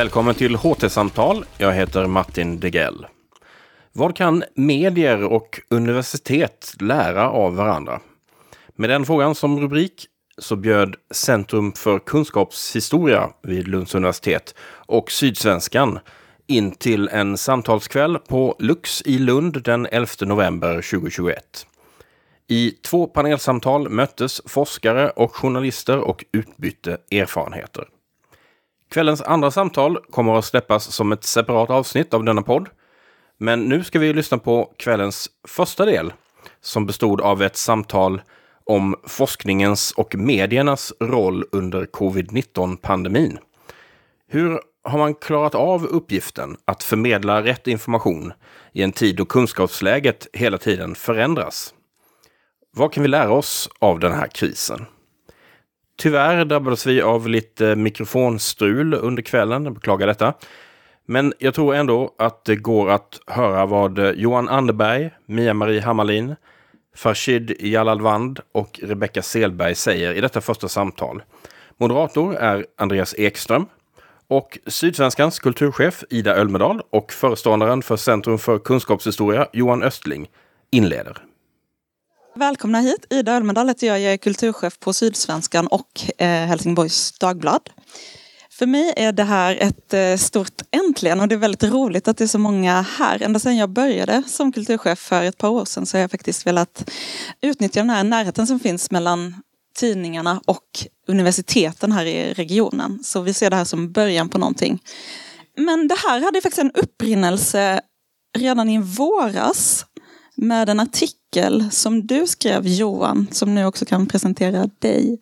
Välkommen till HT-samtal. Jag heter Martin Degell. Vad kan medier och universitet lära av varandra? Med den frågan som rubrik så bjöd Centrum för kunskapshistoria vid Lunds universitet och Sydsvenskan in till en samtalskväll på Lux i Lund den 11 november 2021. I två panelsamtal möttes forskare och journalister och utbytte erfarenheter. Kvällens andra samtal kommer att släppas som ett separat avsnitt av denna podd. Men nu ska vi lyssna på kvällens första del som bestod av ett samtal om forskningens och mediernas roll under covid-19-pandemin. Hur har man klarat av uppgiften att förmedla rätt information i en tid då kunskapsläget hela tiden förändras? Vad kan vi lära oss av den här krisen? Tyvärr drabbades vi av lite mikrofonstrul under kvällen, jag beklagar detta. Men jag tror ändå att det går att höra vad Johan Anderberg, Mia-Marie Hammarlin, Farshid Jalalvand och Rebecka Selberg säger i detta första samtal. Moderator är Andreas Ekström och Sydsvenskans kulturchef Ida Ölmedal och föreståndaren för Centrum för kunskapshistoria Johan Östling inleder. Välkomna hit. Ida Ölmedal heter jag. Jag är kulturchef på Sydsvenskan och eh, Helsingborgs Dagblad. För mig är det här ett eh, stort äntligen och det är väldigt roligt att det är så många här. Ända sedan jag började som kulturchef för ett par år sedan så har jag faktiskt velat utnyttja den här närheten som finns mellan tidningarna och universiteten här i regionen. Så vi ser det här som början på någonting. Men det här hade faktiskt en upprinnelse redan i våras med en artikel som du skrev Johan, som nu också kan presentera dig.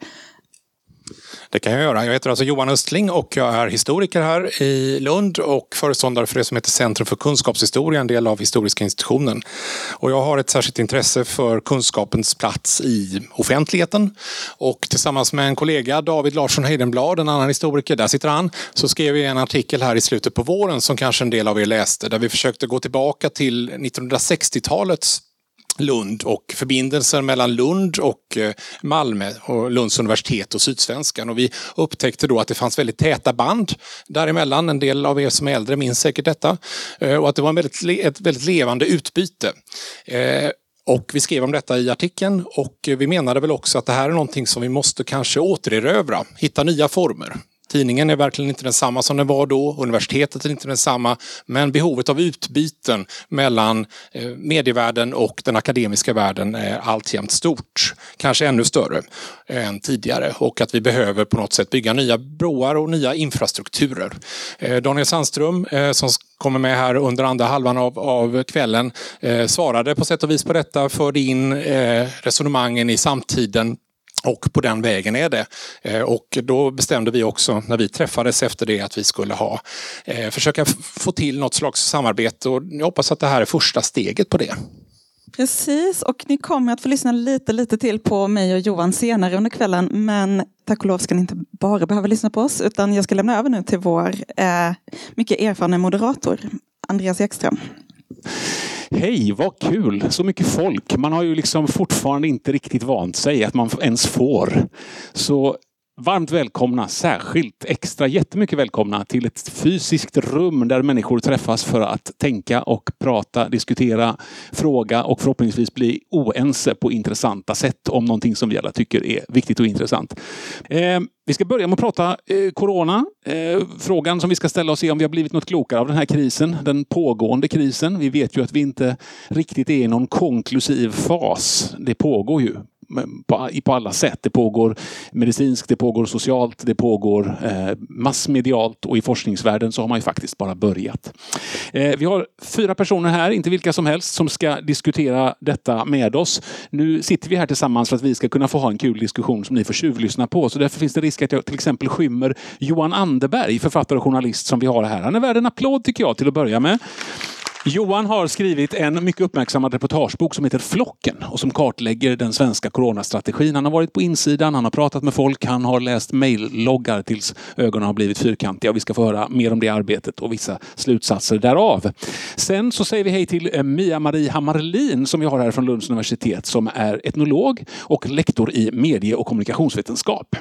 Det kan jag göra. Jag heter alltså Johan Östling och jag är historiker här i Lund och föreståndare för det som heter Centrum för kunskapshistoria, en del av Historiska institutionen. Och jag har ett särskilt intresse för kunskapens plats i offentligheten. Och tillsammans med en kollega, David Larsson Heidenblad, en annan historiker, där sitter han, så skrev vi en artikel här i slutet på våren som kanske en del av er läste, där vi försökte gå tillbaka till 1960-talets Lund och förbindelser mellan Lund och eh, Malmö och Lunds universitet och Sydsvenskan. Och vi upptäckte då att det fanns väldigt täta band däremellan. En del av er som är äldre minns säkert detta. Eh, och att det var väldigt, ett väldigt levande utbyte. Eh, och vi skrev om detta i artikeln och vi menade väl också att det här är någonting som vi måste kanske återerövra, hitta nya former. Tidningen är verkligen inte densamma som den var då, universitetet är inte densamma, men behovet av utbyten mellan eh, medievärlden och den akademiska världen är alltjämt stort. Kanske ännu större än tidigare och att vi behöver på något sätt bygga nya broar och nya infrastrukturer. Eh, Daniel Sandström eh, som kommer med här under andra halvan av, av kvällen svarade på sätt och vis på detta, förde in resonemangen i samtiden och på den vägen är det. Eh, och då bestämde vi också när vi träffades efter det att vi skulle ha, eh, försöka få till något slags samarbete och jag hoppas att det här är första steget på det. Precis, och ni kommer att få lyssna lite, lite till på mig och Johan senare under kvällen. Men tack och lov ska ni inte bara behöva lyssna på oss, utan jag ska lämna över nu till vår eh, mycket erfarna moderator, Andreas Ekström. Hej, vad kul! Så mycket folk. Man har ju liksom fortfarande inte riktigt vant sig att man ens får. Så Varmt välkomna, särskilt extra jättemycket välkomna till ett fysiskt rum där människor träffas för att tänka och prata, diskutera, fråga och förhoppningsvis bli oense på intressanta sätt om någonting som vi alla tycker är viktigt och intressant. Eh, vi ska börja med att prata eh, corona. Eh, frågan som vi ska ställa oss är om vi har blivit något klokare av den här krisen, den pågående krisen. Vi vet ju att vi inte riktigt är i någon konklusiv fas. Det pågår ju på, på alla sätt. Det pågår medicinskt, det pågår socialt, det pågår eh, massmedialt och i forskningsvärlden så har man ju faktiskt bara börjat. Eh, vi har fyra personer här, inte vilka som helst, som ska diskutera detta med oss. Nu sitter vi här tillsammans för att vi ska kunna få ha en kul diskussion som ni får tjuvlyssna på. Så därför finns det risk att jag till exempel skymmer Johan Anderberg, författare och journalist som vi har här. Han är värd en applåd tycker jag till att börja med. Johan har skrivit en mycket uppmärksammad reportagebok som heter Flocken och som kartlägger den svenska coronastrategin. Han har varit på insidan, han har pratat med folk, han har läst mejlloggar tills ögonen har blivit fyrkantiga. Vi ska få höra mer om det arbetet och vissa slutsatser därav. Sen så säger vi hej till eh, Mia-Marie Hammarlin som vi har här från Lunds universitet som är etnolog och lektor i medie och kommunikationsvetenskap.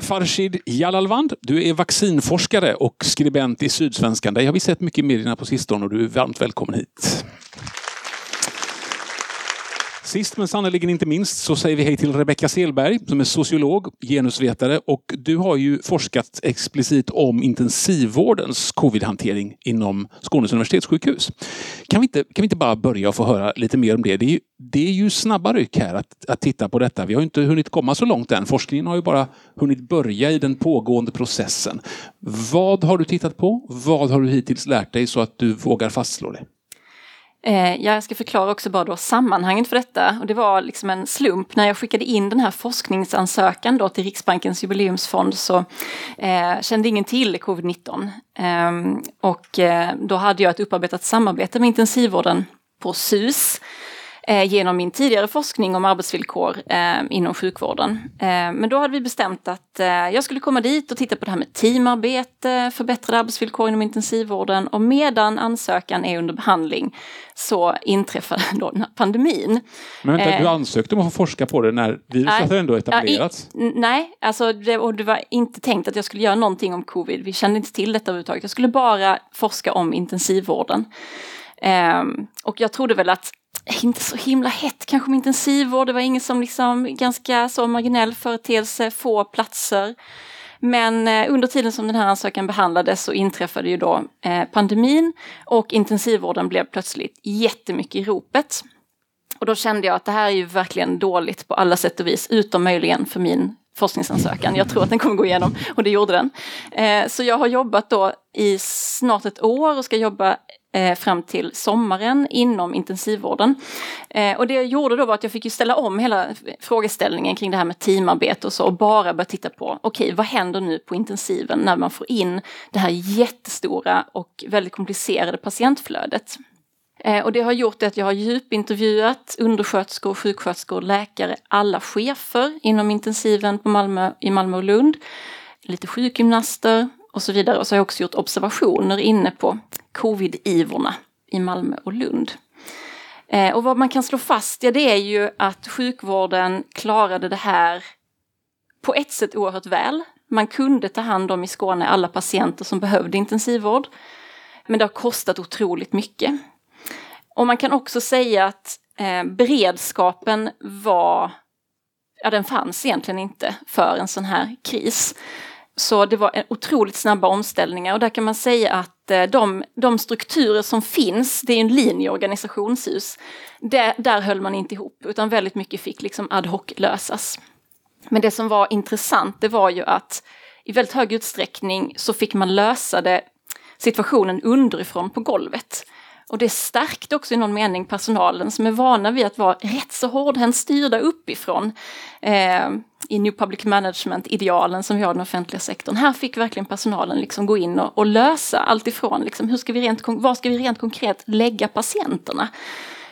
Farshid Jalalvand, du är vaccinforskare och skribent i Sydsvenskan. Dig har vi sett mycket i medierna på sistone och du är varmt välkommen hit. Sist men sannerligen inte minst så säger vi hej till Rebecka Selberg som är sociolog, genusvetare och du har ju forskat explicit om intensivvårdens covidhantering inom Skånes universitetssjukhus. Kan vi inte, kan vi inte bara börja och få höra lite mer om det? Det är ju, det är ju snabba ryck här att, att titta på detta. Vi har inte hunnit komma så långt än. Forskningen har ju bara hunnit börja i den pågående processen. Vad har du tittat på? Vad har du hittills lärt dig så att du vågar fastslå det? Eh, jag ska förklara också bara då sammanhanget för detta. Och det var liksom en slump. När jag skickade in den här forskningsansökan då till Riksbankens jubileumsfond så eh, kände ingen till covid-19. Eh, och eh, då hade jag ett upparbetat samarbete med intensivvården på SUS genom min tidigare forskning om arbetsvillkor eh, inom sjukvården. Eh, men då hade vi bestämt att eh, jag skulle komma dit och titta på det här med teamarbete, förbättrade arbetsvillkor inom intensivvården och medan ansökan är under behandling så inträffade då den här pandemin. Men vänta, Eh, du ansökte om att få forska på det när viruset hade ändå etablerats? I, nej, alltså det, och det var inte tänkt att jag skulle göra någonting om covid. Vi kände inte till detta överhuvudtaget. Jag skulle bara forska om intensivvården. Ehm, och jag trodde väl att inte så himla hett kanske med intensivvård. Det var ingen som liksom ganska så marginell företeelse, få platser. Men eh, under tiden som den här ansökan behandlades så inträffade ju då eh, pandemin och intensivvården blev plötsligt jättemycket i ropet. Och då kände jag att det här är ju verkligen dåligt på alla sätt och vis, utom möjligen för min forskningsansökan. Jag tror att den kommer gå igenom och det gjorde den. Eh, så jag har jobbat då i snart ett år och ska jobba Eh, fram till sommaren inom intensivvården. Eh, och det jag gjorde då var att jag fick ju ställa om hela frågeställningen kring det här med teamarbete och så och bara börja titta på, okej, vad händer nu på intensiven när man får in det här jättestora och väldigt komplicerade patientflödet? Eh, och det har gjort att jag har djupintervjuat undersköterskor, sjuksköterskor, läkare, alla chefer inom intensiven på Malmö, i Malmö och Lund, lite sjukgymnaster och så vidare. Och så har jag också gjort observationer inne på covid-ivorna i Malmö och Lund. Eh, Och vad man kan slå fast, ja det är ju att sjukvården klarade det här på ett sätt oerhört väl. Man kunde ta hand om i Skåne alla patienter som behövde intensivvård. Men det har kostat otroligt mycket. Och man kan också säga att eh, beredskapen var, ja den fanns egentligen inte för en sån här kris. Så det var en otroligt snabba omställningar och där kan man säga att eh, de, de strukturer som finns, det är en linje organisationshus, det, där höll man inte ihop utan väldigt mycket fick liksom ad hoc lösas. Men det som var intressant det var ju att i väldigt hög utsträckning så fick man lösa det, situationen underifrån på golvet. Och det stärkte också i någon mening personalen som är vana vid att vara rätt så hårdhänt styrda uppifrån. Eh, I New Public Management-idealen som vi har i den offentliga sektorn. Här fick verkligen personalen liksom gå in och, och lösa allt ifrån liksom, hur ska vi rent, var ska vi rent konkret lägga patienterna?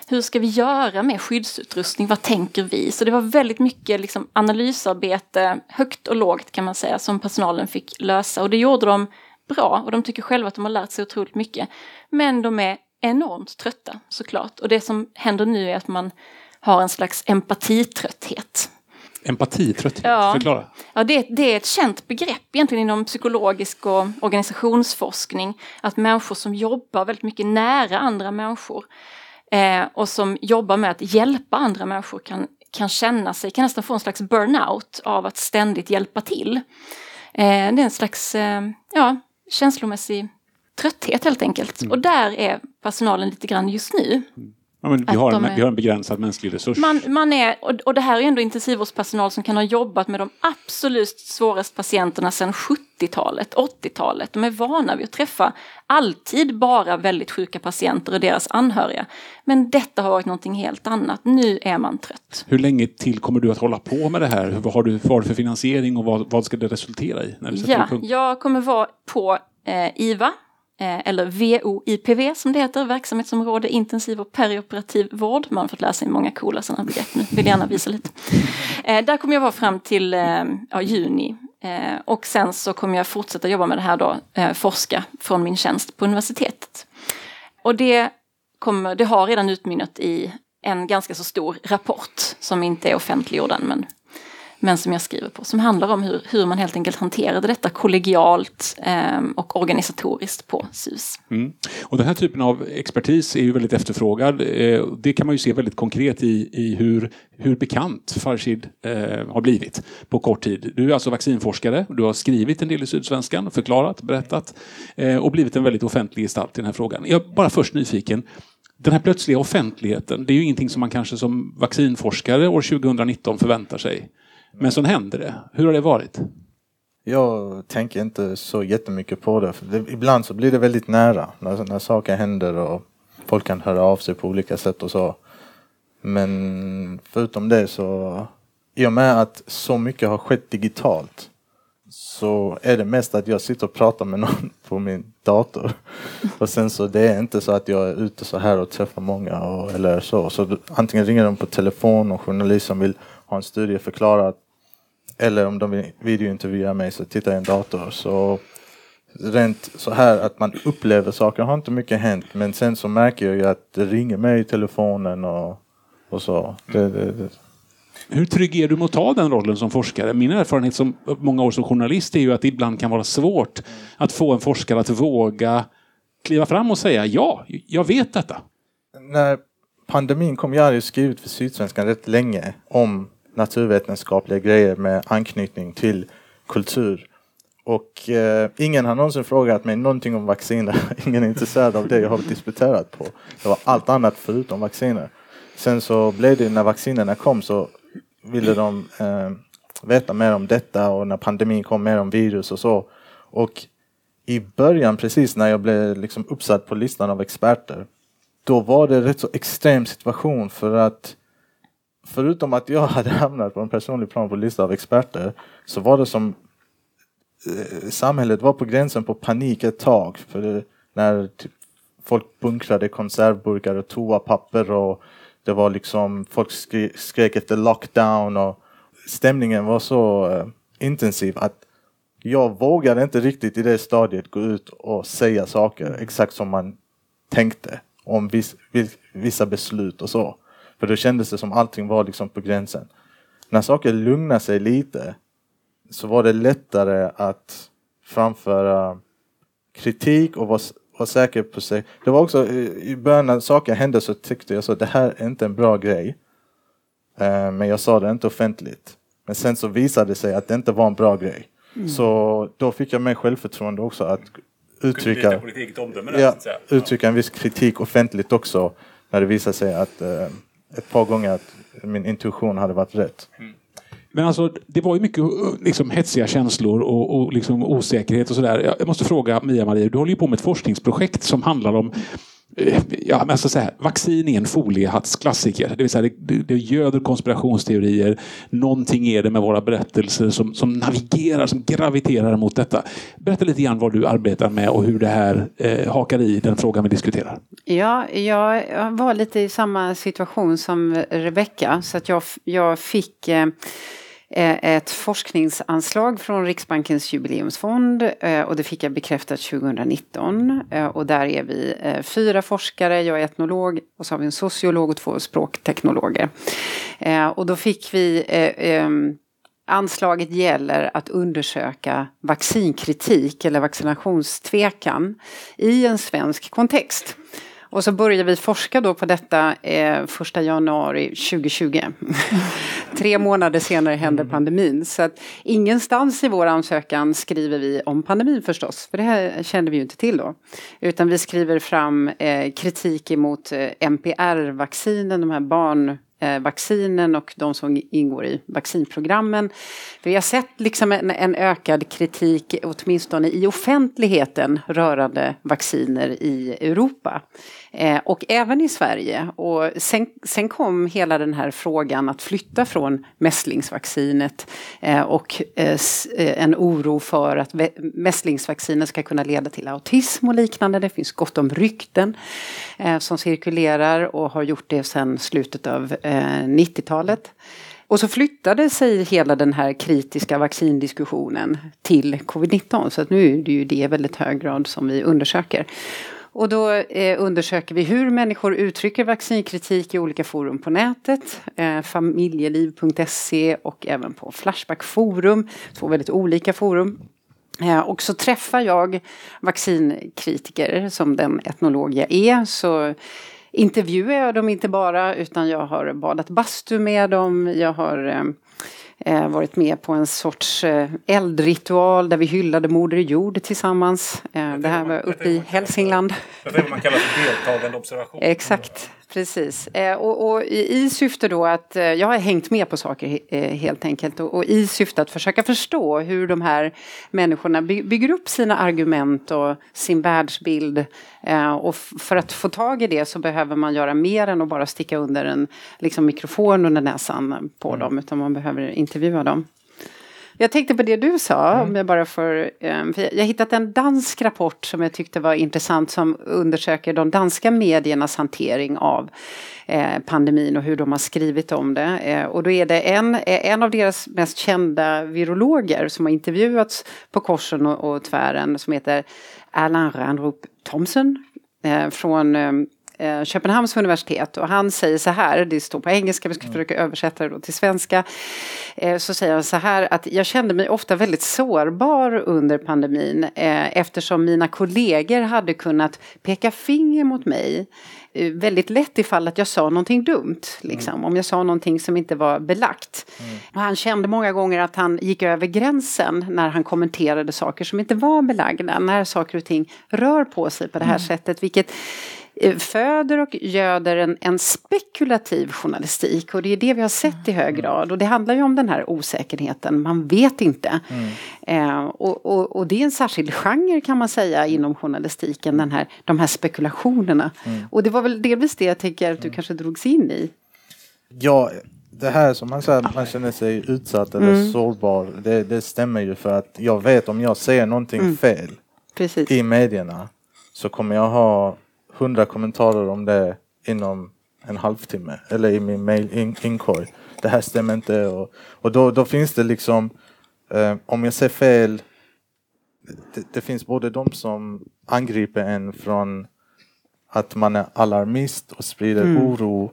Hur ska vi göra med skyddsutrustning? Vad tänker vi? Så det var väldigt mycket liksom analysarbete, högt och lågt kan man säga, som personalen fick lösa. Och det gjorde de bra och de tycker själva att de har lärt sig otroligt mycket. Men de är enormt trötta såklart. Och det som händer nu är att man har en slags empatitrötthet. Empatitrötthet, Ja. förklara. Ja, det, det är ett känt begrepp egentligen inom psykologisk och organisationsforskning. Att människor som jobbar väldigt mycket nära andra människor eh, och som jobbar med att hjälpa andra människor kan, kan känna sig, kan nästan få en slags burnout av att ständigt hjälpa till. Eh, det är en slags eh, ja, känslomässig trötthet helt enkelt. Och där är personalen lite grann just nu. Ja, men vi, har en, är- vi har en begränsad mänsklig resurs. Man, man är, och, och det här är ändå intensivvårdspersonal som kan ha jobbat med de absolut svåraste patienterna sedan 70-talet, 80-talet. De är vana vid att träffa alltid bara väldigt sjuka patienter och deras anhöriga. Men detta har varit någonting helt annat. Nu är man trött. Hur länge till kommer du att hålla på med det här? Vad har du, vad har du för finansiering och vad, vad ska det resultera i? När du Ja, jag kommer vara på eh, IVA, Eh, eller VOIPV som det heter, verksamhetsområde intensiv och perioperativ vård. Man har fått lära sig många coola sådana begrepp nu, vill gärna visa lite. Eh, där kommer jag vara fram till eh, ja, juni. Och sen så kommer jag fortsätta jobba med det här då, forska från min tjänst på universitetet. Och det, kommer, det har redan utmynnat i en ganska så stor rapport som inte är offentliggjord än, men men som jag skriver på, som handlar om hur, hur man helt enkelt hanterade detta kollegialt eh, och organisatoriskt på SUS. Mm. Och den här typen av expertis är ju väldigt efterfrågad. Eh, det kan man ju se väldigt konkret i, i hur, hur bekant Farshid eh, har blivit på kort tid. Du är alltså vaccinforskare, du har skrivit en del i Sydsvenskan, förklarat, berättat eh, och blivit en väldigt offentlig gestalt i den här frågan. Jag är bara först nyfiken, den här plötsliga offentligheten, det är ju ingenting som man kanske som vaccinforskare år 2019 förväntar sig. Men så händer det. Hur har det varit? Jag tänker inte så jättemycket på det. För det, ibland så blir det väldigt nära när, när saker händer och folk kan höra av sig på olika sätt och så. Men förutom det så, i och med att så mycket har skett digitalt så är det mest att jag sitter och pratar med någon på min dator. Och sen så det är inte så att jag är ute så här och träffar många och, eller så. Så antingen ringer de på telefon och journalist som vill ha en studie förklarad. Eller om de vill videointervjua mig så tittar jag i en dator. Så rent så här att man upplever saker har inte mycket hänt. Men sen så märker jag ju att det ringer mig i telefonen och, och så. Det, det, det. Hur trygg är du med att ta den rollen som forskare? Min erfarenhet som många år som journalist är ju att det ibland kan vara svårt att få en forskare att våga kliva fram och säga ja, jag vet detta. När pandemin kom, jag hade skrivit för Sydsvenskan rätt länge om naturvetenskapliga grejer med anknytning till kultur. Och eh, ingen har någonsin frågat mig någonting om vacciner. ingen är intresserad av det jag har disputerat på. Det var allt annat förutom vacciner. Sen så blev det när vaccinerna kom så ville de eh, veta mer om detta och när pandemin kom mer om virus och så. Och i början precis när jag blev liksom uppsatt på listan av experter då var det rätt så extrem situation för att förutom att jag hade hamnat på en personlig plan på listan av experter så var det som eh, samhället var på gränsen på panik ett tag. För det, när typ, folk bunkrade konservburkar och toapapper och det var liksom folk skrek, skrek efter lockdown och stämningen var så eh, intensiv att jag vågade inte riktigt i det stadiet gå ut och säga saker exakt som man tänkte om viss, vissa beslut och så. För då kändes det som allting var liksom på gränsen. När saker lugnade sig lite så var det lättare att framföra kritik och vara, vara säker på sig. Det var också i början när saker hände så tyckte jag så det här är inte en bra grej. Eh, men jag sa det inte offentligt. Men sen så visade det sig att det inte var en bra grej. Mm. Så då fick jag mer självförtroende också att uttrycka, ja, uttrycka en viss kritik offentligt också. När det visade sig att eh, ett par gånger att min intuition hade varit rätt. Mm. Men alltså, det var ju mycket uh, liksom, hetsiga känslor och, och liksom, osäkerhet och sådär. Jag måste fråga Mia-Maria, du håller ju på med ett forskningsprojekt som handlar om Eh, ja, men alltså så säga, vaccin är en foliehattsklassiker. Det vill säga det, det göder konspirationsteorier. Någonting är det med våra berättelser som, som navigerar, som graviterar mot detta. Berätta lite grann vad du arbetar med och hur det här eh, hakar i den frågan vi diskuterar. Ja, jag var lite i samma situation som Rebecka. Så att jag, jag fick Eh, Eh, ett forskningsanslag från Riksbankens jubileumsfond eh, och det fick jag bekräftat 2019. Eh, och där är vi fyra forskare, jag är etnolog och så har vi en sociolog och två språkteknologer. Och då fick vi Anslaget gäller att undersöka vaccinkritik eller vaccinationstvekan i en svensk kontext. Och så började vi forska då på detta eh, första januari 2020. Tre månader senare hände mm. pandemin. Så att ingenstans i vår ansökan skriver vi om pandemin förstås. För det här kände vi ju inte till då. Utan vi skriver fram eh, kritik emot eh, MPR-vaccinen, de här barn Eh, vaccinen och de som ingår i vaccinprogrammen. Vi har sett liksom en, en, ökad kritik, åtminstone i offentligheten, rörande vacciner i Europa. Eh, och även i Sverige. Och sen, sen, kom hela den här frågan att flytta från mässlingsvaccinet eh, och eh, eh en oro för att mässlingsvaccinet ska kunna leda till autism och liknande. Det finns gott om rykten eh, som cirkulerar och har gjort det sedan slutet av eh, 90-talet. Och så flyttade sig hela den här kritiska vaccindiskussionen till covid-19. Så att nu är det ju det i väldigt hög grad som vi undersöker. Och då eh, undersöker vi hur människor uttrycker vaccinkritik i olika forum på nätet. Eh, familjeliv.se och även på Flashback forum. Två väldigt olika forum. Eh, och så träffar jag vaccinkritiker som den etnolog jag är. Så intervjuar jag dem inte bara utan jag har badat bastu med dem. Jag har eh, eh, varit med på en sorts eh, eldritual där vi hyllade Moder Jord tillsammans. Eh, det här var uppe i Hälsingland. Det är vad man kallar för deltagande observation. Exakt, precis. Eh, och, och i, i syfte då att, eh, jag har hängt med på saker eh, helt enkelt och, och, i syfte att försöka förstå hur de här människorna by, bygger upp sina argument och sin världsbild. Och för att få tag i det så behöver man göra mer än att bara sticka under en liksom, mikrofon under näsan på mm. dem utan man behöver intervjua dem. Jag tänkte på det du sa, mm. om jag bara får, eh, för jag har hittat en dansk rapport som jag tyckte var intressant som undersöker de danska mediernas hantering av eh, pandemin och hur de har skrivit om det. Eh, och då är det en, en av deras mest kända virologer som har intervjuats på korsen och, och tvären som heter Erland Randrup Thomsen från eh, Köpenhamns universitet och han säger så här, det står på engelska, vi ska mm. försöka översätta det till svenska. Eh, så säger han så här att jag kände mig ofta väldigt sårbar under pandemin eh, eftersom mina kollegor hade kunnat peka finger mot mig eh, väldigt lätt ifall att jag sa någonting dumt. Liksom, mm. Om jag sa någonting som inte var belagt. Mm. Och han kände många gånger att han gick över gränsen när han kommenterade saker som inte var belagda. När saker och ting rör på sig på det här mm. sättet. Vilket föder och göder en, en, spekulativ journalistik och det är det vi har sett i hög mm. grad och det handlar ju om den här osäkerheten, man vet inte. Mm. Eh, och, och, och, det är en särskild genre kan man säga inom journalistiken, den här, de här spekulationerna. Mm. Och det var väl delvis det jag tänker att du mm. kanske drogs in i. Ja, det här som man säger, man känner sig utsatt eller mm. sårbar, det, det, stämmer ju för att jag vet om jag säger någonting mm. fel Precis. i medierna så kommer jag ha hundra kommentarer om det inom en halvtimme eller i min mail inkorg. Det här stämmer inte och, och då, då finns det liksom eh, om jag ser fel det, det, finns både de som angriper en från att man är alarmist och sprider mm. oro.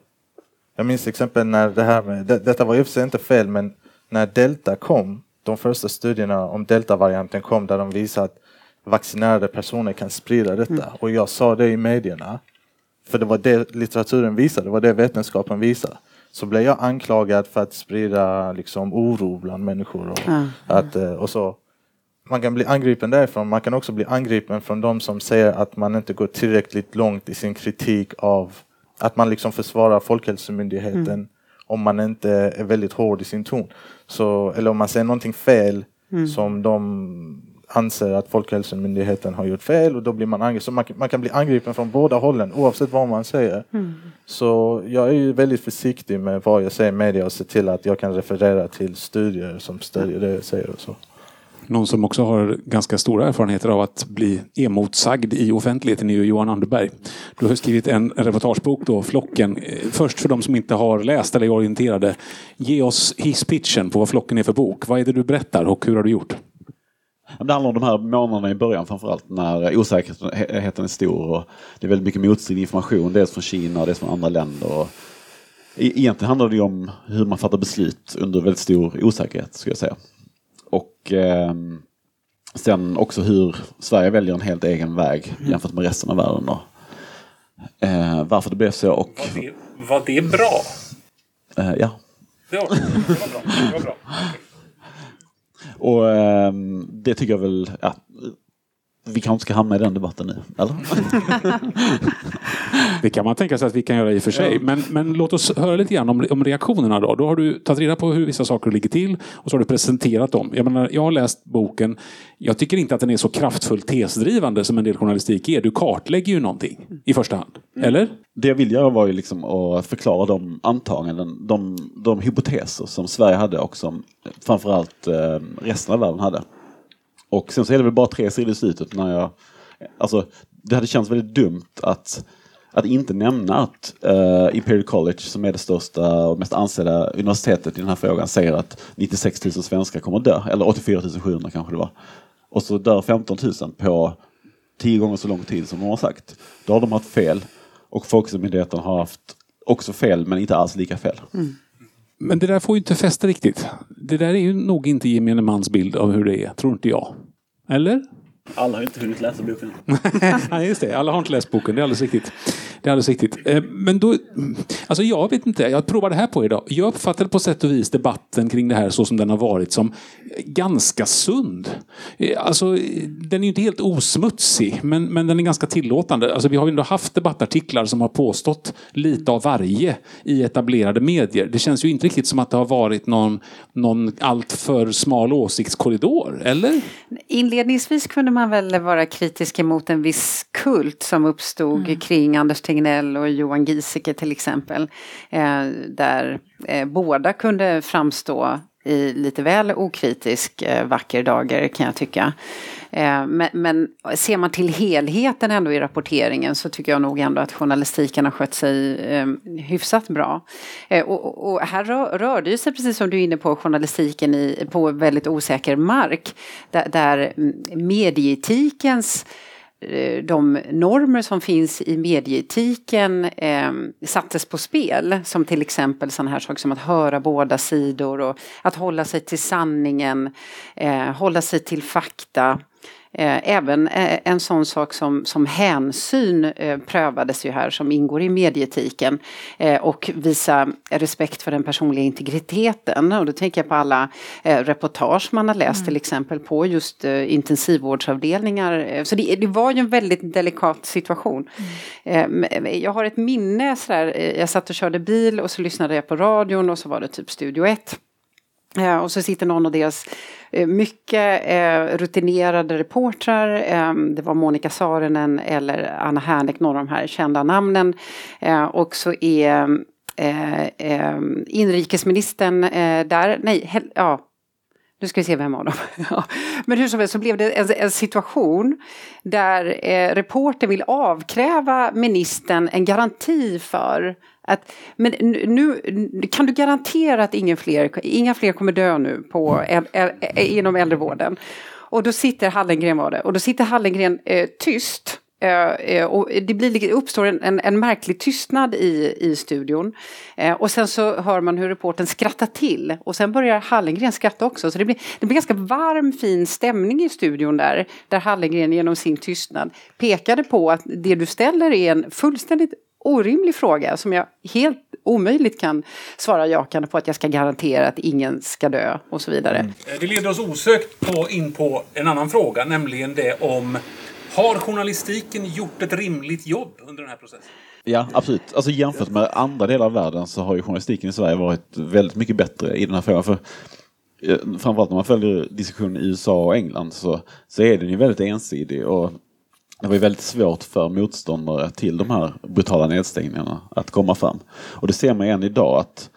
Jag minns till exempel när det här med, det, detta var i och för sig inte fel men när delta kom, de första studierna om delta-varianten kom där de visade att vaccinerade personer kan sprida detta. Mm. Och jag sa det i medierna. För det var det litteraturen visade, det var det vetenskapen visade. Så blev jag anklagad för att sprida liksom, oro bland människor. Och, mm. att, eh, och så. Man kan bli angripen därifrån, man kan också bli angripen från de som säger att man inte går tillräckligt långt i sin kritik av att man liksom försvarar Folkhälsomyndigheten mm. om man inte är väldigt hård i sin ton. Så, eller om man säger någonting fel mm. som de anser att Folkhälsomyndigheten har gjort fel och då blir man angripen. Så man, man kan bli angripen från båda hållen oavsett vad man säger. Mm. Så jag är ju väldigt försiktig med vad jag säger i media och ser till att jag kan referera till studier som stödjer det jag säger och så. Någon som också har ganska stora erfarenheter av att bli emotsagd i offentligheten är ju Johan Anderberg. Du har skrivit en reportagebok då, Flocken. Först för de som inte har läst eller är orienterade. Ge oss hisspitchen på vad Flocken är för bok. Vad är det du berättar och hur har du gjort? Det handlar om de här månaderna i början framförallt när osäkerheten är stor och det är väldigt mycket motstridig information, dels från Kina och dels från andra länder. Och egentligen handlar det ju om hur man fattar beslut under väldigt stor osäkerhet, skulle jag säga. Och eh, sen också hur Sverige väljer en helt egen väg mm. jämfört med resten av världen. Och, eh, varför det blev så och... Var det, var det bra? Eh, ja. Det var, det var bra. Det var bra. Och eh, det tycker jag väl, ja, vi kanske ska hamna i den debatten nu, eller? det kan man tänka sig att vi kan göra i och för sig. Ja. Men, men låt oss höra lite grann om, om reaktionerna då. Då har du tagit reda på hur vissa saker ligger till och så har du presenterat dem. Jag, menar, jag har läst boken. Jag tycker inte att den är så kraftfullt tesdrivande som en del journalistik är. Du kartlägger ju någonting i första hand. Mm. Eller? Det jag vill göra var ju liksom att förklara de antaganden, de, de hypoteser som Sverige hade och som framförallt eh, resten av världen hade. Och sen så är det väl bara tre sidor i slutet när jag... Alltså, det hade känts väldigt dumt att, att inte nämna att uh, Imperial College, som är det största och mest ansedda universitetet i den här frågan, säger att 96 000 svenskar kommer att dö. Eller 84 700 kanske det var. Och så dör 15 000 på tio gånger så lång tid som de har sagt. Då har de haft fel. Och Folkhälsomyndigheten har haft också fel, men inte alls lika fel. Mm. Men det där får ju inte fäste riktigt. Det där är ju nog inte gemene mans bild av hur det är, tror inte jag. Eller? Alla har inte hunnit läsa boken. Nej, just det. Alla har inte läst boken. Det är alldeles riktigt. Det är alldeles riktigt. Eh, Men då, alltså jag vet inte. Jag provade det här på idag. Jag uppfattade på sätt och vis debatten kring det här så som den har varit som ganska sund. Eh, Alltså, den är ju inte helt osmutsig, men, men den är ganska tillåtande. Alltså, vi har ju ändå haft debattartiklar som har påstått lite av varje i etablerade medier. Det känns ju inte riktigt som att det har varit någon, någon alltför smal åsiktskorridor, eller? Inledningsvis kunde man väl vara kritisk emot en viss kult som uppstod kring Anders Tegnell och Johan Giesecke till exempel. Eh, där eh, båda kunde framstå i lite väl okritisk eh, vacker dager kan jag tycka. Eh, men, men ser man till helheten ändå i rapporteringen så tycker jag nog ändå att journalistiken har skött sig eh, hyfsat bra. Eh, och, och här rör, rör det ju sig, precis som du är inne på, journalistiken i, på väldigt osäker mark. Där, där mm, medieetikens Eh, de normer som finns i medieetiken eh, sattes på spel. Som till exempel sådana här saker som att höra båda sidor och att hålla sig till sanningen, eh, hålla sig till fakta. Eh, Även eh, en sån sak som, som hänsyn eh, prövades ju här som ingår i medieetiken eh, och visa respekt för den personliga integriteten. Och då tänker jag på alla reportage man har läst till exempel på just intensivvårdsavdelningar. Så det, det var ju en väldigt delikat situation. Men Jag har ett minne sådär, jag satt och körde bil och så lyssnade jag på radion och så var det typ Studio 1. Eh, och så sitter någon av deras eh, mycket eh, rutinerade reportrar. Eh, det var Monica Saarinen eller Anna Hernek, några av de här kända namnen. Eh, och så är eh, eh, inrikesministern eh, där. Nej, hel- ja. Nu ska vi se vem av dem. Men hur som helst så blev det en, en situation där eh, reporter vill avkräva ministern en garanti för att, men nu, kan du garantera att ingen fler, inga fler kommer dö nu på, äl, äl, inom äldrevården? Och då sitter Hallengren var det, och då sitter Hallengren eh, tyst. Eh, eh och det blir, uppstår en, en, en märklig tystnad i, i studion. Eh, och sen så hör man hur reporten skrattar till. Och sen börjar Hallengren skratta också. Så det blir, det blir ganska varm fin stämning i studion där. Där Hallengren genom sin tystnad pekade på att det du ställer är en fullständigt orimlig fråga som jag helt omöjligt kan svara jakande på att jag ska garantera att ingen ska dö och så vidare. Eh, Det leder oss osökt på, in på en annan fråga, nämligen det om har journalistiken gjort ett rimligt jobb under den här processen? Ja, absolut. Alltså jämfört med andra delar av världen så har ju journalistiken i Sverige varit väldigt mycket bättre i den här frågan. För eh, framförallt när man följer diskussionen i USA och England så, så är den ju väldigt ensidig. Och det var ju väldigt svårt för motståndare till de här brutala nedstängningarna att komma fram. Och det ser man än idag att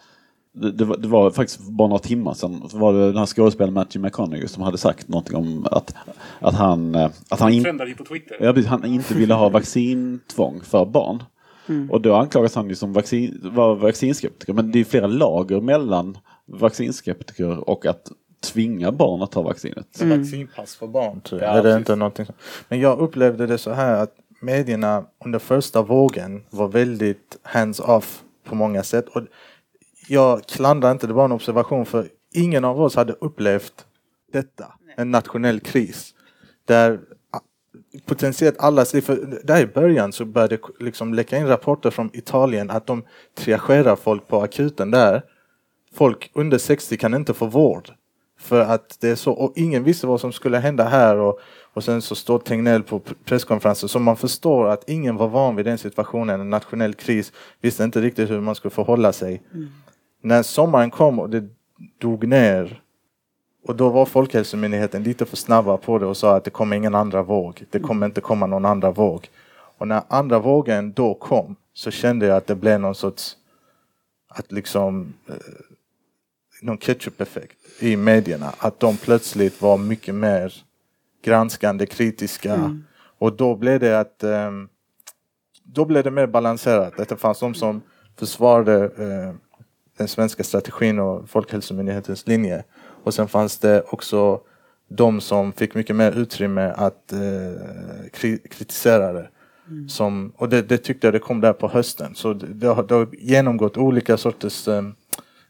det, det, var, det var faktiskt bara några timmar sedan så var det den här skådespelaren Matthew McConaughey som hade sagt någonting om att, att han, eh, att han, in, ja, han inte ville ha vaccintvång för barn. Och då anklagas han ju som vaccin, var vaccinskeptiker. Men det är flera lager mellan vaccinskeptiker och att tvinga barn att ta vaccinet. Vaccinpass för barn tror jag. Ja, är det inte någonting som... Men jag upplevde det så här att medierna under första vågen var väldigt hands-off på många sätt. Och jag klandrar inte, det var en observation för ingen av oss hade upplevt detta. En nationell kris. Där potentiellt allas liv, för där i början så började det liksom läcka in rapporter från Italien att de triagerar folk på akuten där. Folk under 60 kan inte få vård. För att det är så, och ingen visste vad som skulle hända här och, och sen så står Tegnell på presskonferensen så man förstår att ingen var van vid den situationen, en nationell kris, visste inte riktigt hur man skulle förhålla sig. När sommaren kom och det dog ner och då var Folkhälsomyndigheten lite för snabba på det och sa att det kommer ingen andra våg, det kommer inte komma någon andra våg. Och när andra vågen då kom så kände jag att det blev någon sorts, att liksom eh, någon ketchup-effekt i medierna. Att de plötsligt var mycket mer granskande, kritiska. Och då blev det att ehm, då blev det mer balanserat. Att det fanns de som försvarade eh, den svenska strategin och Folkhälsomyndighetens linje. Och sen fanns det också de som fick mycket mer utrymme att eh, kri- kritisera det. Som, och det, det tyckte jag det kom där på hösten. Så det, det, har, det har genomgått olika sorters, eh,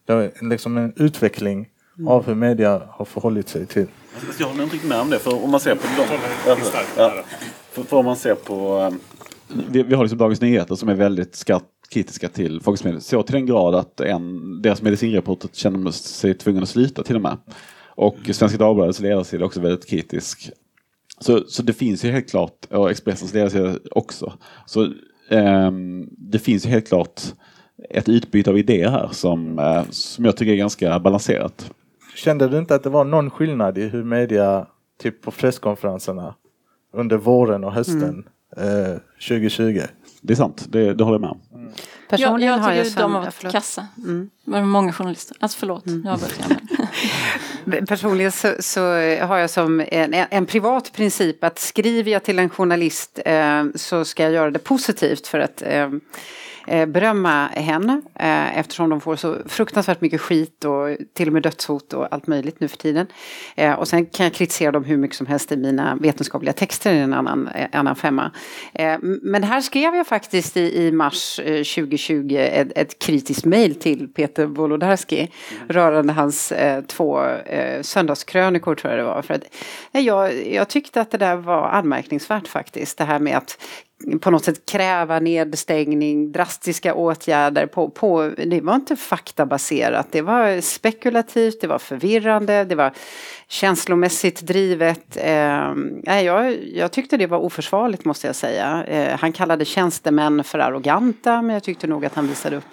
det har liksom en utveckling av hur media har förhållit sig till. Alltså, Jag håller inte riktigt med om det. För om man ser på de... Ja, för, för om man ser på... eh, Vi, vi har liksom Dagens Nyheter som är väldigt skarpt kritiska till Folkmedel. Så till den grad att en, deras medicinreporter känner sig tvungen att sluta till och med. Och Svenska Dagbladets ledarsida är också väldigt kritisk. Så, så det finns ju helt klart, och Expressens ledarsida också. Så ehm, det finns ju helt klart ett utbyte av idéer här som, eh, som jag tycker är ganska balanserat. Kände du inte att det var någon skillnad i hur media, typ på presskonferenserna under våren och hösten eh, 2020? Det är sant, det, det håller jag med om. Jag, Personligen jag har jag tycker de har varit kassa. Mm. Det var många journalister. Alltså förlåt, avbröt jag. men- Personligen så, så har jag som en, en privat princip att skriver jag till en journalist eh, så ska jag göra det positivt för att eh, eh, berömma henne eh, eftersom de får så fruktansvärt mycket skit och till och med dödshot och allt möjligt nu för tiden. Eh, och sen kan jag kritisera dem hur mycket som helst i mina vetenskapliga texter i en annan, eh, annan femma. Eh, men här skrev jag faktiskt i, i mars eh, 2020 ett, ett kritiskt mejl till Peter Wolodarski rörande hans eh, två eh, söndagskrönikor tror jag det var. För att, eh, jag, jag tyckte att det där var anmärkningsvärt faktiskt. Det här med att på något sätt kräva nedstängning, drastiska åtgärder. På, på, det var inte faktabaserat, det var spekulativt, det var förvirrande, det var känslomässigt drivet. Eh, jag, jag tyckte det var oförsvarligt måste jag säga. Eh, han kallade tjänstemän för arroganta, men jag tyckte nog att han visade upp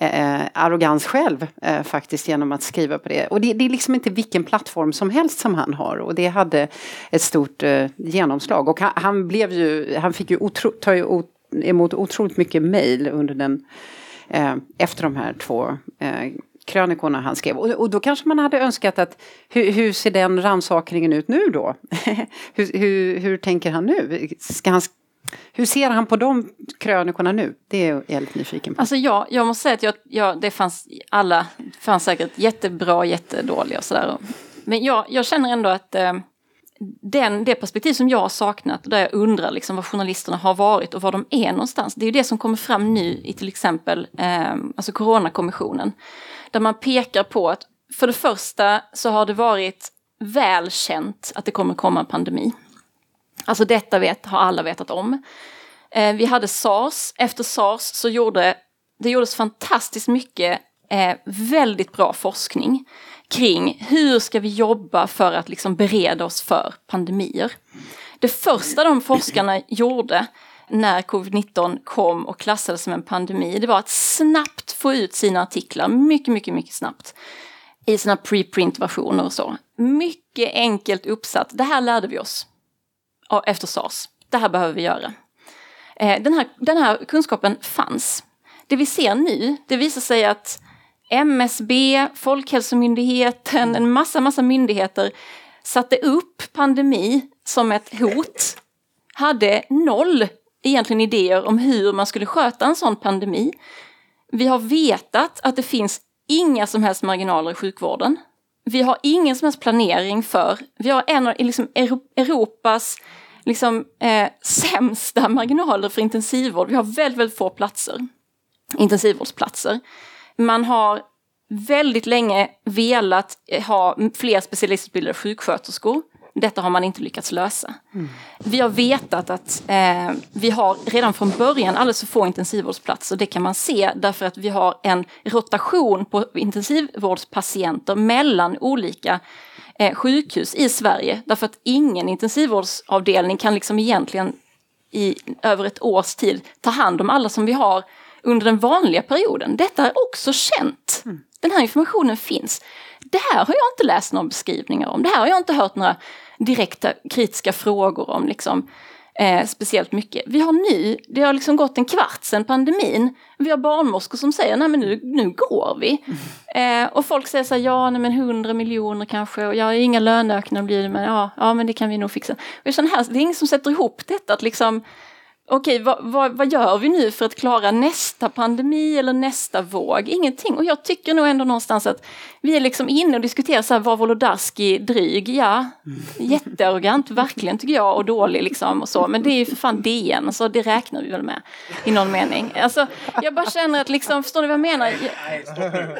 eh, arrogans själv eh, faktiskt genom att skriva på det. Och det, det är liksom inte vilken plattform som helst som han har och det hade ett stort eh, genomslag. Och han, han blev ju, han fick ju otro, ta ju ot, emot otroligt mycket mejl under den, eh, efter de här två eh, krönikorna han skrev. Och, och då kanske man hade önskat att hur, hur ser den rannsakningen ut nu då? hur, hur, hur tänker han nu? Ska han hur ser han på de krönikorna nu? Det är jag lite nyfiken på. Alltså jag, jag måste säga att jag, jag, det fanns alla, fanns säkert jättebra, jättedåliga och sådär. Men jag, jag känner ändå att eh, den, det perspektiv som jag har saknat, där jag undrar liksom var journalisterna har varit och var de är någonstans, det är ju det som kommer fram nu i till exempel eh, alltså Coronakommissionen. Där man pekar på att för det första så har det varit välkänt att det kommer komma en pandemi. Alltså detta vet, har alla vetat om. Eh, vi hade sars. Efter sars så gjorde det gjordes fantastiskt mycket eh, väldigt bra forskning kring hur ska vi jobba för att liksom bereda oss för pandemier. Det första de forskarna gjorde när covid-19 kom och klassades som en pandemi, det var att snabbt få ut sina artiklar, mycket, mycket, mycket snabbt, i sina preprint-versioner och så. Mycket enkelt uppsatt, det här lärde vi oss efter sars. Det här behöver vi göra. Eh, den här, den här kunskapen fanns. Det vi ser nu, det visar sig att MSB, Folkhälsomyndigheten, en massa, massa myndigheter satte upp pandemi som ett hot. Hade noll egentligen idéer om hur man skulle sköta en sån pandemi. Vi har vetat att det finns inga som helst marginaler i sjukvården. Vi har ingen som helst planering för, vi har en av liksom, Europas liksom, eh, sämsta marginaler för intensivvård. Vi har väldigt, väldigt få platser, intensivvårdsplatser. Man har väldigt länge velat ha fler specialistutbildade sjuksköterskor. Detta har man inte lyckats lösa. Mm. Vi har vetat att eh, vi har redan från början alldeles för få intensivvårdsplatser. Det kan man se därför att vi har en rotation på intensivvårdspatienter mellan olika eh, sjukhus i Sverige. Därför att ingen intensivvårdsavdelning kan liksom egentligen i över ett års tid ta hand om alla som vi har under den vanliga perioden. Detta är också känt. Mm. Den här informationen finns. Det här har jag inte läst några beskrivningar om. Det här har jag inte hört några direkta kritiska frågor om liksom, eh, speciellt mycket. Vi har nu, det har liksom gått en kvart sedan pandemin. Vi har barnmorskor som säger, nej men nu, nu går vi. Mm. Eh, och folk säger så här, ja nej men 100 miljoner kanske, och ja inga löneökningar blir det, men ja, ja men det kan vi nog fixa. Och här, det är ingen som sätter ihop detta, att liksom okej, vad, vad, vad gör vi nu för att klara nästa pandemi eller nästa våg? Ingenting. Och jag tycker nog ändå någonstans att vi är liksom inne och diskuterar så här, var Wolodarski dryg? Ja, jättearrogant, verkligen tycker jag, och dålig liksom och så. Men det är ju för fan DN, så det räknar vi väl med i någon mening. Alltså, jag bara känner att liksom, förstår ni vad jag menar? Nej, stopp nu.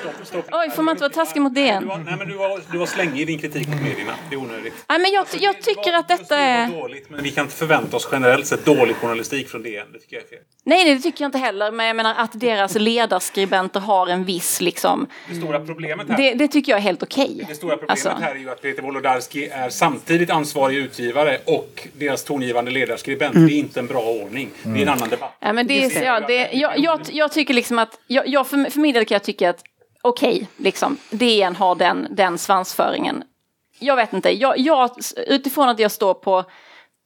Stopp, stopp. Oj, får man inte vara taskig mot DN? Du var, nej, men du var, du var slängig i din kritik mot medierna. Det är onödigt. Nej, men jag, jag tycker att detta är... Dåligt, men vi kan inte förvänta oss generellt sett dålig journalistik från DN. Det tycker jag är fel. Nej, det tycker jag inte heller. Men jag menar att deras ledarskribenter har en viss liksom... Det stora problemet här Det, det tycker jag är helt okej. Det stora problemet Alltså. här är ju att Peter Wolodarski är samtidigt ansvarig utgivare och deras tongivande ledarskribent. Det är inte en bra ordning. Det är en annan debatt. Ja, men det, är- ja, det, jag, jag, jag tycker liksom att, jag, jag, för, för min del kan jag tycka att okej, liksom, DN har den, den svansföringen. Jag vet inte, jag, jag, utifrån att jag står på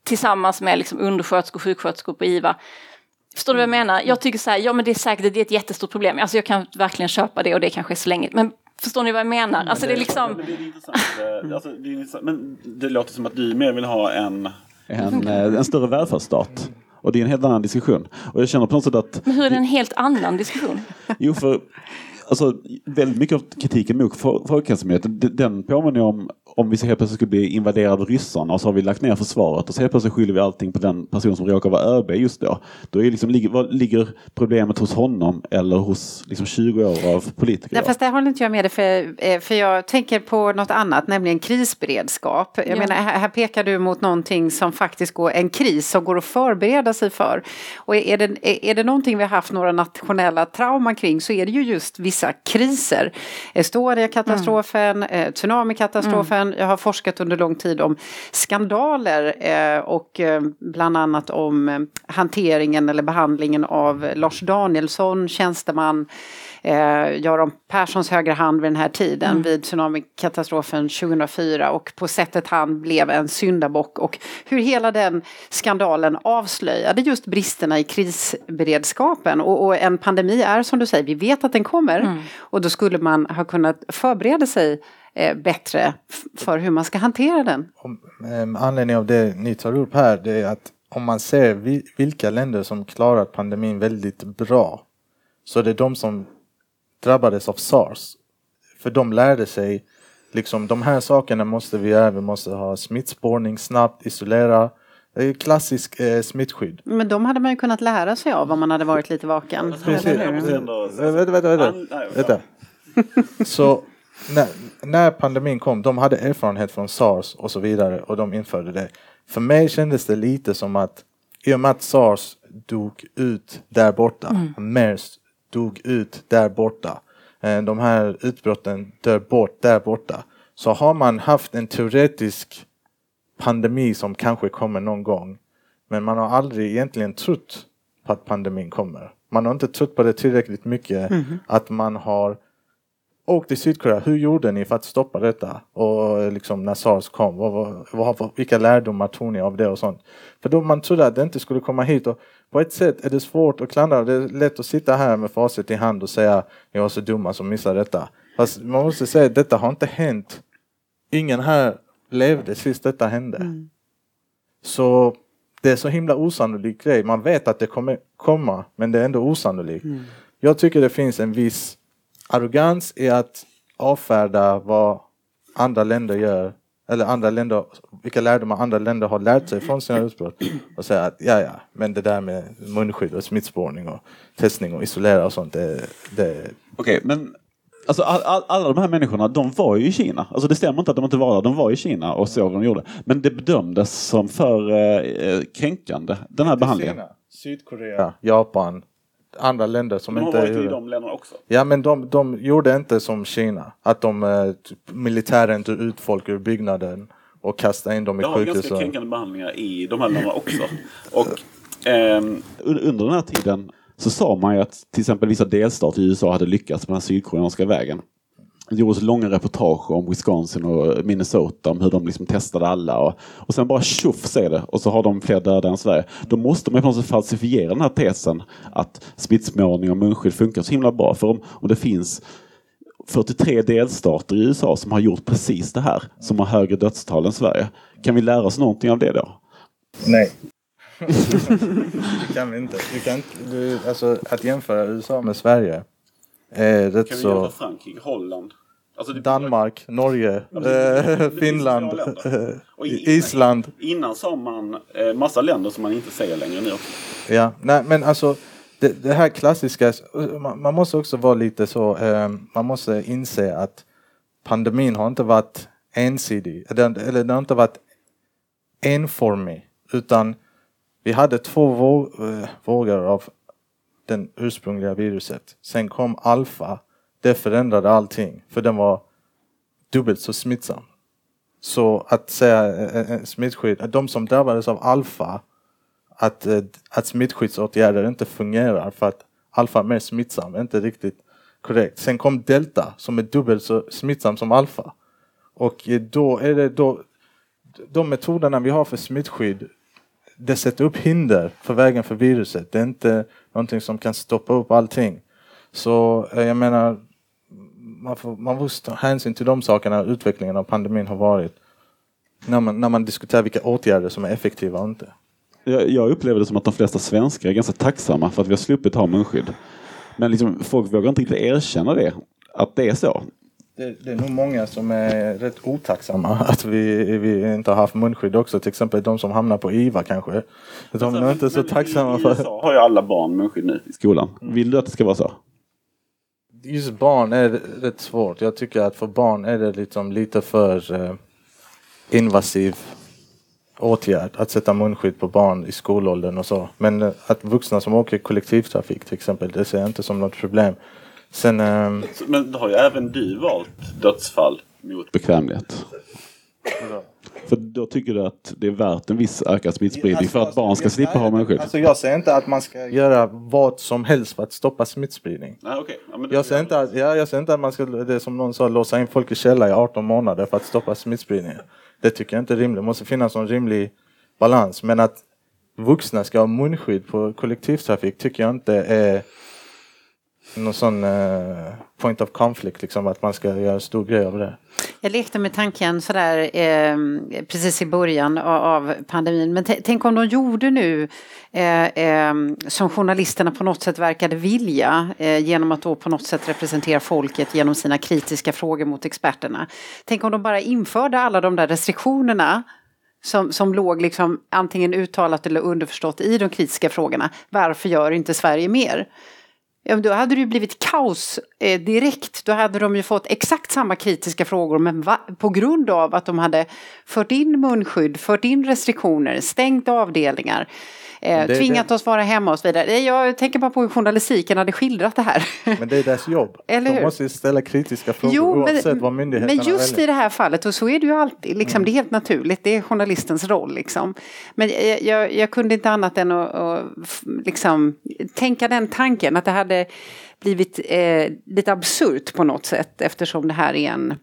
tillsammans med liksom undersköterskor och sjuksköterskor på IVA. Förstår du vad jag menar? Jag tycker så här, ja men det är säkert det är ett jättestort problem. Alltså jag kan verkligen köpa det och det kanske är slängigt. Men förstår ni vad jag menar? Alltså det är liksom... Men det är intressant. eh, Alltså, det är intressant. Men det låter som att du mer vill ha en... En, eh, en större välfärdsstat. Och det är en helt annan diskussion. Och jag känner på något sätt att Men hur är det en helt annan diskussion? Jo, för alltså, väldigt mycket av kritiken mot Fol- Folkhälsomyndigheten, den påminner om om vi så helt plötsligt skulle bli invaderade av ryssarna och så har vi lagt ner försvaret och så helt plötsligt skyller vi allting på den person som råkar vara ÖB just då. Då är liksom, ligger, vad, ligger problemet hos honom eller hos liksom 20 år av politiker? Nej, fast där håller inte jag med dig för, eh, för jag tänker på något annat, nämligen krisberedskap. Jag Ja. menar, här, pekar du mot någonting som faktiskt går, en kris som går att förbereda sig för. Och är det, är, det någonting vi har haft några nationella trauman kring så är det ju just vissa kriser. Estonia-katastrofen, eh, tsunami-katastrofen. Jag har forskat under lång tid om skandaler eh, och eh, bland annat om eh, hanteringen eller behandlingen av Lars Danielsson, tjänsteman eh, Göran Perssons högra hand vid den här tiden vid tsunamikatastrofen 2004 och på sättet han blev en syndabock och hur hela den skandalen avslöjade just bristerna i krisberedskapen. Och, och en pandemi är som du säger, vi vet att den kommer. Och då skulle man ha kunnat förbereda sig eh, bättre för hur man ska hantera den. Om, eh, anledning av det ni tar upp här, det är att om man ser vi, vilka länder som klarat pandemin väldigt bra, så det är de som drabbades av sars. För de lärde sig, liksom de här sakerna måste vi göra, vi måste ha smittspårning snabbt, isolera. Det är klassisk eh, smittskydd. Men de hade man ju kunnat lära sig av om man hade varit lite vaken. Precis. Vänta, vänta, vänta. Så när, när pandemin kom, de hade erfarenhet från sars och så vidare och de införde det. För mig kändes det lite som att i och med att sars dog ut där borta, mers dog ut där borta, eh, de här utbrotten dör bort där borta, så har man haft en teoretisk pandemi som kanske kommer någon gång. Men man har aldrig egentligen trott på att pandemin kommer. Man har inte trott på det tillräckligt mycket att man har åkt till Sydkorea. Hur gjorde ni för att stoppa detta? Och liksom när sars kom, vad, vad, vad, vilka lärdomar tog ni av det och sånt? För då man trodde att det inte skulle komma hit och på ett sätt är det svårt att klandra. Det är lätt att sitta här med facit i hand och säga jag var så dumma som missade detta. Fast man måste säga att detta har inte hänt. Ingen här levde sist detta hände. Så det är så himla osannolik grej. Man vet att det kommer komma, men det är ändå osannolikt. Jag tycker det finns en viss arrogans i att avfärda vad andra länder gör, eller andra länder, vilka lärdomar andra länder har lärt sig från sina utbrott och säga att ja, ja, men det där med munskydd och smittspårning och testning och isolera och sånt, det, det Okej, men alltså, all, all, alla de här människorna, de var ju i Kina. Alltså det stämmer inte att de inte var där, de var i Kina och såg vad de gjorde. Men det bedömdes som för eh, kränkande, den här behandlingen. Kina, Sydkorea, Japan, andra länder som De har inte varit i gjorde- de länderna också. Ja men de, de gjorde inte som Kina. Att de eh, typ, militären tog ut folk ur byggnaden och kastade in dem i De har ganska kränkande behandlingar i de här länderna också. Och ehm, Un- Under den här tiden så sa man ju att till exempel vissa delstater i USA hade lyckats med den sydkoreanska vägen. Det gjordes långa reportage om Wisconsin och Minnesota om hur de liksom testade alla och, och sen bara tjoff säger det och så har de fler döda än Sverige. Då måste man på något sätt falsifiera den här tesen att smittsmålning och munskydd funkar så himla bra. För om, om det finns 43 delstater i USA som har gjort precis det här, som har högre dödstal än Sverige. Kan vi lära oss någonting av det då? Nej. det kan vi inte. Vi kan du, alltså, att jämföra USA med Sverige är rätt Kan vi så... jämföra Frankrike, Holland? Alltså Danmark, Norge, Ja, eh, Finland, Island. Innan sa man eh, massa länder som man inte säger längre nu också. Ja, nej men alltså det, det här klassiska, man, man måste också vara lite så, eh, man måste inse att pandemin har inte varit ensidig, den, eller den har inte varit enformig, utan vi hade två vå, eh, vågor av den ursprungliga viruset. Sen kom alfa, det förändrade allting, för den var dubbelt så smittsam. Så att säga eh, eh, eh smittskydd, eh, de som drabbades av alfa att, eh, att smittskyddsåtgärder inte fungerar för att alfa är mer smittsam, är inte riktigt korrekt. Sen kom delta som är dubbelt så smittsam som alfa. Och då är det då de metoderna vi har för smittskydd det sätter upp hinder för vägen för viruset. Det är inte någonting som kan stoppa upp allting. Så jag menar man, får, man måste ta hänsyn till de sakerna utvecklingen av pandemin har varit. När man, när man diskuterar vilka åtgärder som är effektiva och inte. Jag, jag upplever det som att de flesta svenskar är ganska tacksamma för att vi har sluppit ha munskydd. Men liksom, folk vågar inte riktigt erkänna det, att det är så. Det, det är nog många som är rätt otacksamma att vi, vi inte har haft munskydd också. Till exempel de som hamnar på IVA kanske. De är nog inte så tacksamma I för... USA har ju alla barn munskydd nu. I skolan. Vill du att det ska vara så? Just barn är rätt svårt. Jag tycker att för barn är det liksom lite för eh, invasiv åtgärd att sätta munskydd på barn i skolåldern och så. Men eh, att vuxna som åker kollektivtrafik till exempel, det ser jag inte som något problem. Sen, Så- Men har ju även du valt dödsfall mot... Bekvämlighet. För då tycker du att det är värt en viss ökad smittspridning för att barn ska slippa ha munskydd? Alltså jag säger inte att man ska göra vad som helst för att stoppa smittspridning. Nej. Ja, Jag säger inte att, ja, jag säger inte att man ska, det som någon sa, låsa in folk i källare i 18 månader för att stoppa smittspridningen. Det tycker jag inte är rimligt. Det måste finnas en rimlig balans. Men att vuxna ska ha munskydd på kollektivtrafik tycker jag inte är någon sån eh, point of conflict, liksom att man ska göra en stor grej av det. Jag lekte med tanken sådär eh, precis i början av, av pandemin. Men tänk om de gjorde nu eh, eh, som journalisterna på något sätt verkade vilja eh, genom att då på något sätt representera folket genom sina kritiska frågor mot experterna. Tänk om de bara införde alla de där restriktionerna som, som låg liksom antingen uttalat eller underförstått i de kritiska frågorna. Varför gör inte Sverige mer? Ja, men då hade det ju blivit kaos eh, direkt. Då hade de ju fått exakt samma kritiska frågor men va- på grund av att de hade fört in munskydd, fört in restriktioner, stängt avdelningar, eh, Det- tvingat det- oss vara hemma och så vidare. Eh, Jag tänker bara på hur journalistiken hade skildrat det här. Men det är deras jobb. Eller De hur? måste ju ställa kritiska frågor Jo, oavsett men, vad myndigheterna men just väljer. i det här fallet, och så är det ju alltid, liksom, det är helt naturligt, det är journalistens roll. Liksom. Men jag, jag, jag kunde inte annat än att, att liksom, tänka den tanken att det hade blivit eh, lite absurt på något sätt eftersom det här är en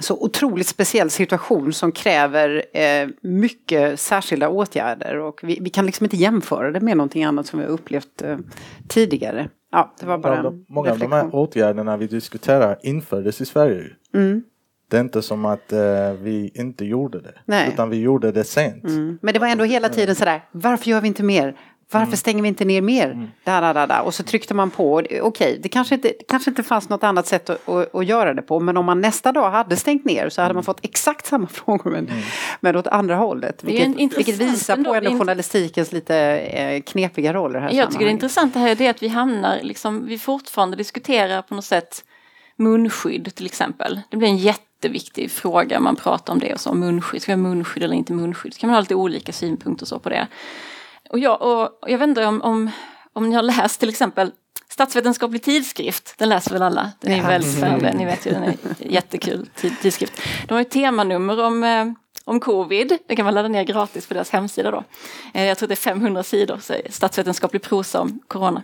så otroligt speciell situation som kräver eh, mycket särskilda åtgärder och vi, vi kan liksom inte jämföra det med någonting annat som vi har upplevt eh, tidigare. Ja, det var bara Många av en de, många av de reflektion. här åtgärderna vi diskuterar infördes i Sverige. Mm. Det är inte som att eh, vi inte gjorde det. Nej. Utan vi gjorde det sent. Mm. Men det var ändå hela tiden sådär, varför gör vi inte mer? Varför Mm. stänger vi inte ner mer? Da, da, da, da. Och så tryckte man på, okej, det kanske inte, det kanske inte fanns något annat sätt att, att, att göra det på, men om man nästa dag hade stängt ner så Mm. hade man fått exakt samma frågor men, men åt andra hållet. Vilket, vilket visar ändå, på ändå journalistikens lite eh, knepiga roll i det här Jag tycker det intressanta här är det att vi hamnar, liksom, vi fortfarande diskuterar på något sätt munskydd till exempel. Det blir en jätteviktig fråga, man pratar om det och så, munskydd, ska vi ha munskydd eller inte munskydd? Så kan man ha lite olika synpunkter så på det. Och jag, och, jag vet inte om, om, om ni har läst till exempel Statsvetenskaplig tidskrift, den läser väl alla? Den är väldigt spännande, ni vet ju, den är jättekul tid, tidskrift. De har ett temanummer om, eh, om covid, det kan man ladda ner gratis på deras hemsida då. Eh, jag tror det är 500 sidor, så statsvetenskaplig prosa om corona.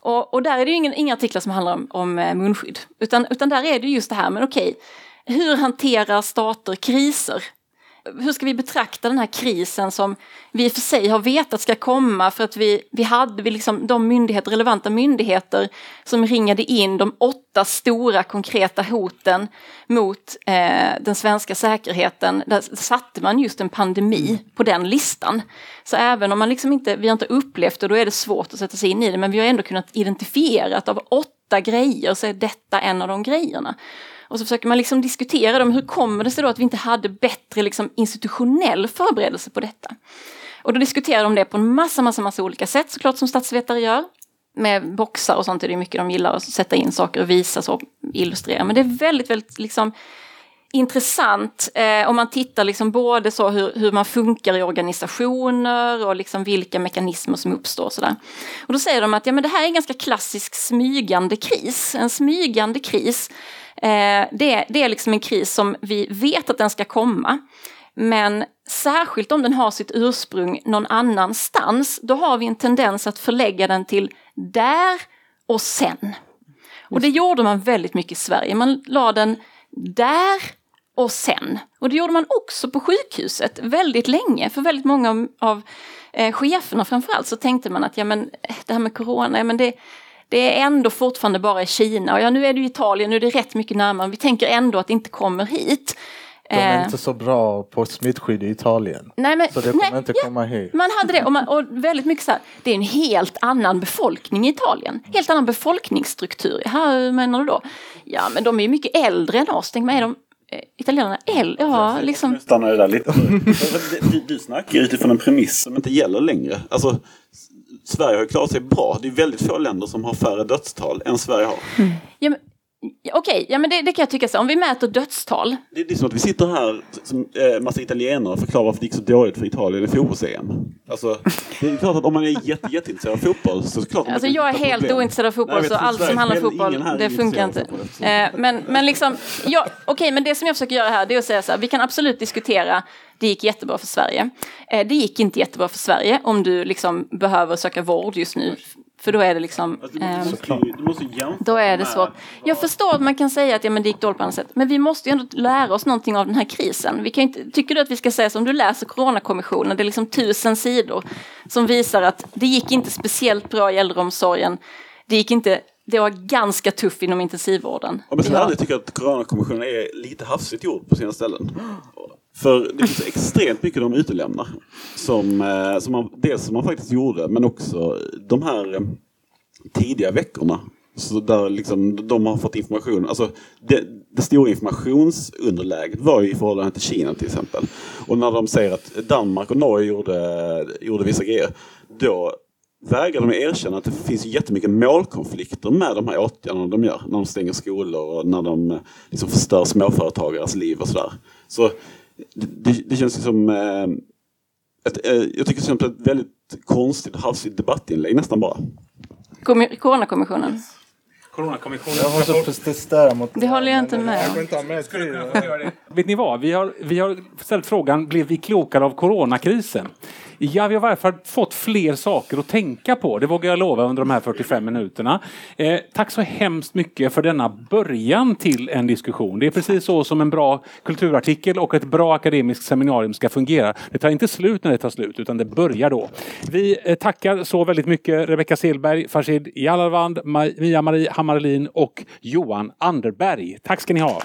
Och, och där är det ju ingen, inga artiklar som handlar om, om eh, munskydd, utan, utan där är det just det här, men okej, hur hanterar stater kriser? Hur ska vi betrakta den här krisen som vi i och för sig har vetat ska komma för att vi, vi hade vi liksom de myndigheter, relevanta myndigheter som ringade in de åtta stora konkreta hoten mot eh, den svenska säkerheten. Där satte man just en pandemi på den listan. Så även om man liksom inte, vi har inte upplevt det, då är det svårt att sätta sig in i det, men vi har ändå kunnat identifiera att av åtta grejer så är detta en av de grejerna. Och så försöker man liksom diskutera dem. Hur kommer det sig då att vi inte hade bättre liksom institutionell förberedelse på detta? Och då diskuterar de det på en massa, massa, massa olika sätt såklart som statsvetare gör. Med boxar och sånt är det mycket de gillar att sätta in saker och visa och illustrera. Men det är väldigt, väldigt liksom intressant eh, om man tittar liksom både så hur, hur man funkar i organisationer och liksom vilka mekanismer som uppstår. Och, och då säger de att ja, men det här är en ganska klassisk smygande kris. En smygande kris Eh, det, det är liksom en kris som vi vet att den ska komma. Men särskilt om den har sitt ursprung någon annanstans, då har vi en tendens att förlägga den till där och sen. Och det gjorde man väldigt mycket i Sverige. Man la den där och sen. Och det gjorde man också på sjukhuset väldigt länge. För väldigt många av, eh, cheferna framförallt så tänkte man att ja, men, det här med corona, ja, men det, det är ändå fortfarande bara i Kina. Och ja, nu är det ju Italien, nu är det rätt mycket närmare. Vi tänker ändå att det inte kommer hit. De är eh. inte så bra på smittskydd i Italien. Nej, men, så det kommer nej, inte ja, komma hit. Man hade det och, man, och väldigt mycket så här, det är en helt annan befolkning i Italien. Helt annan befolkningsstruktur. Hur menar du då? Ja men de är ju mycket äldre än oss. Tänk mig, är de eh, italienarna äldre? Ja, liksom. Stannar det där lite. du, du snackar utifrån en premiss som inte gäller längre. Alltså, Sverige har ju klarat sig bra. Det är väldigt få länder som har färre dödstal än Sverige har. Mm. Ja, men, Okej, okay, ja, men det, det, kan jag tycka så. Om vi mäter dödstal. Det, det är som att vi sitter här som eh, massa italienare och förklarar varför det gick så dåligt för Italien i fotbolls-EM. Alltså, det är klart att om man är jätte, jätteintresserad av fotboll så är det klart Alltså jag är helt problem. ointresserad av fotboll Nej, så allt som handlar om fotboll, det funkar inte. Eh, men, men liksom, ja, okej, okay, men det som jag försöker göra här det är att säga så här, vi kan absolut diskutera det gick jättebra för Sverige. Eh, det gick inte jättebra för Sverige om du liksom behöver söka vård just nu för då är det liksom... Eh, då är det svårt. Jag förstår att man kan säga att ja, men det gick dåligt på annat sätt. Men vi måste ju ändå lära oss någonting av den här krisen. Vi kan inte, tycker du att vi ska säga som du läser Coronakommissionen, det är liksom tusen sidor som visar att det gick inte speciellt bra i äldreomsorgen. Det gick inte det var ganska tufft inom intensivvården. Ja, men jag tycker att Coronakommissionen är lite hafsigt gjord på sina ställen. För det finns extremt mycket de utelämnar. Som, eh, som man, dels som man faktiskt gjorde men också de här eh, tidiga veckorna. Så där liksom de har fått information. Alltså det, det stora informationsunderläget var ju i förhållande till Kina till exempel. Och när de säger att Danmark och Norge gjorde, gjorde vissa grejer. Då vägrar de erkänna att det finns jättemycket målkonflikter med de här åtgärderna de gör. När de stänger skolor och när de eh, liksom förstör småföretagares liv och sådär. Så det, det känns som eh, ett, eh, jag tycker det känns som ett väldigt konstigt hafsigt debattinlägg nästan bara. Coronakommissionen. Coronakommissionen. Jag var så protestera mot det. håller jag inte med om. Vet ni vad? Vi har, vi har ställt frågan, blev vi klokare av coronakrisen? Ja, vi har i varje fall fått fler saker att tänka på. Det vågar jag lova under de här 45 minuterna. Eh, tack så hemskt mycket för denna början till en diskussion. Det är precis så som en bra kulturartikel och ett bra akademiskt seminarium ska fungera. Det tar inte slut när det tar slut, utan det börjar då. Vi eh, tackar så väldigt mycket Rebecka Selberg, Farshid Jalarvand, Mia-Marie Hammarlin och Johan Anderberg. Tack ska ni ha.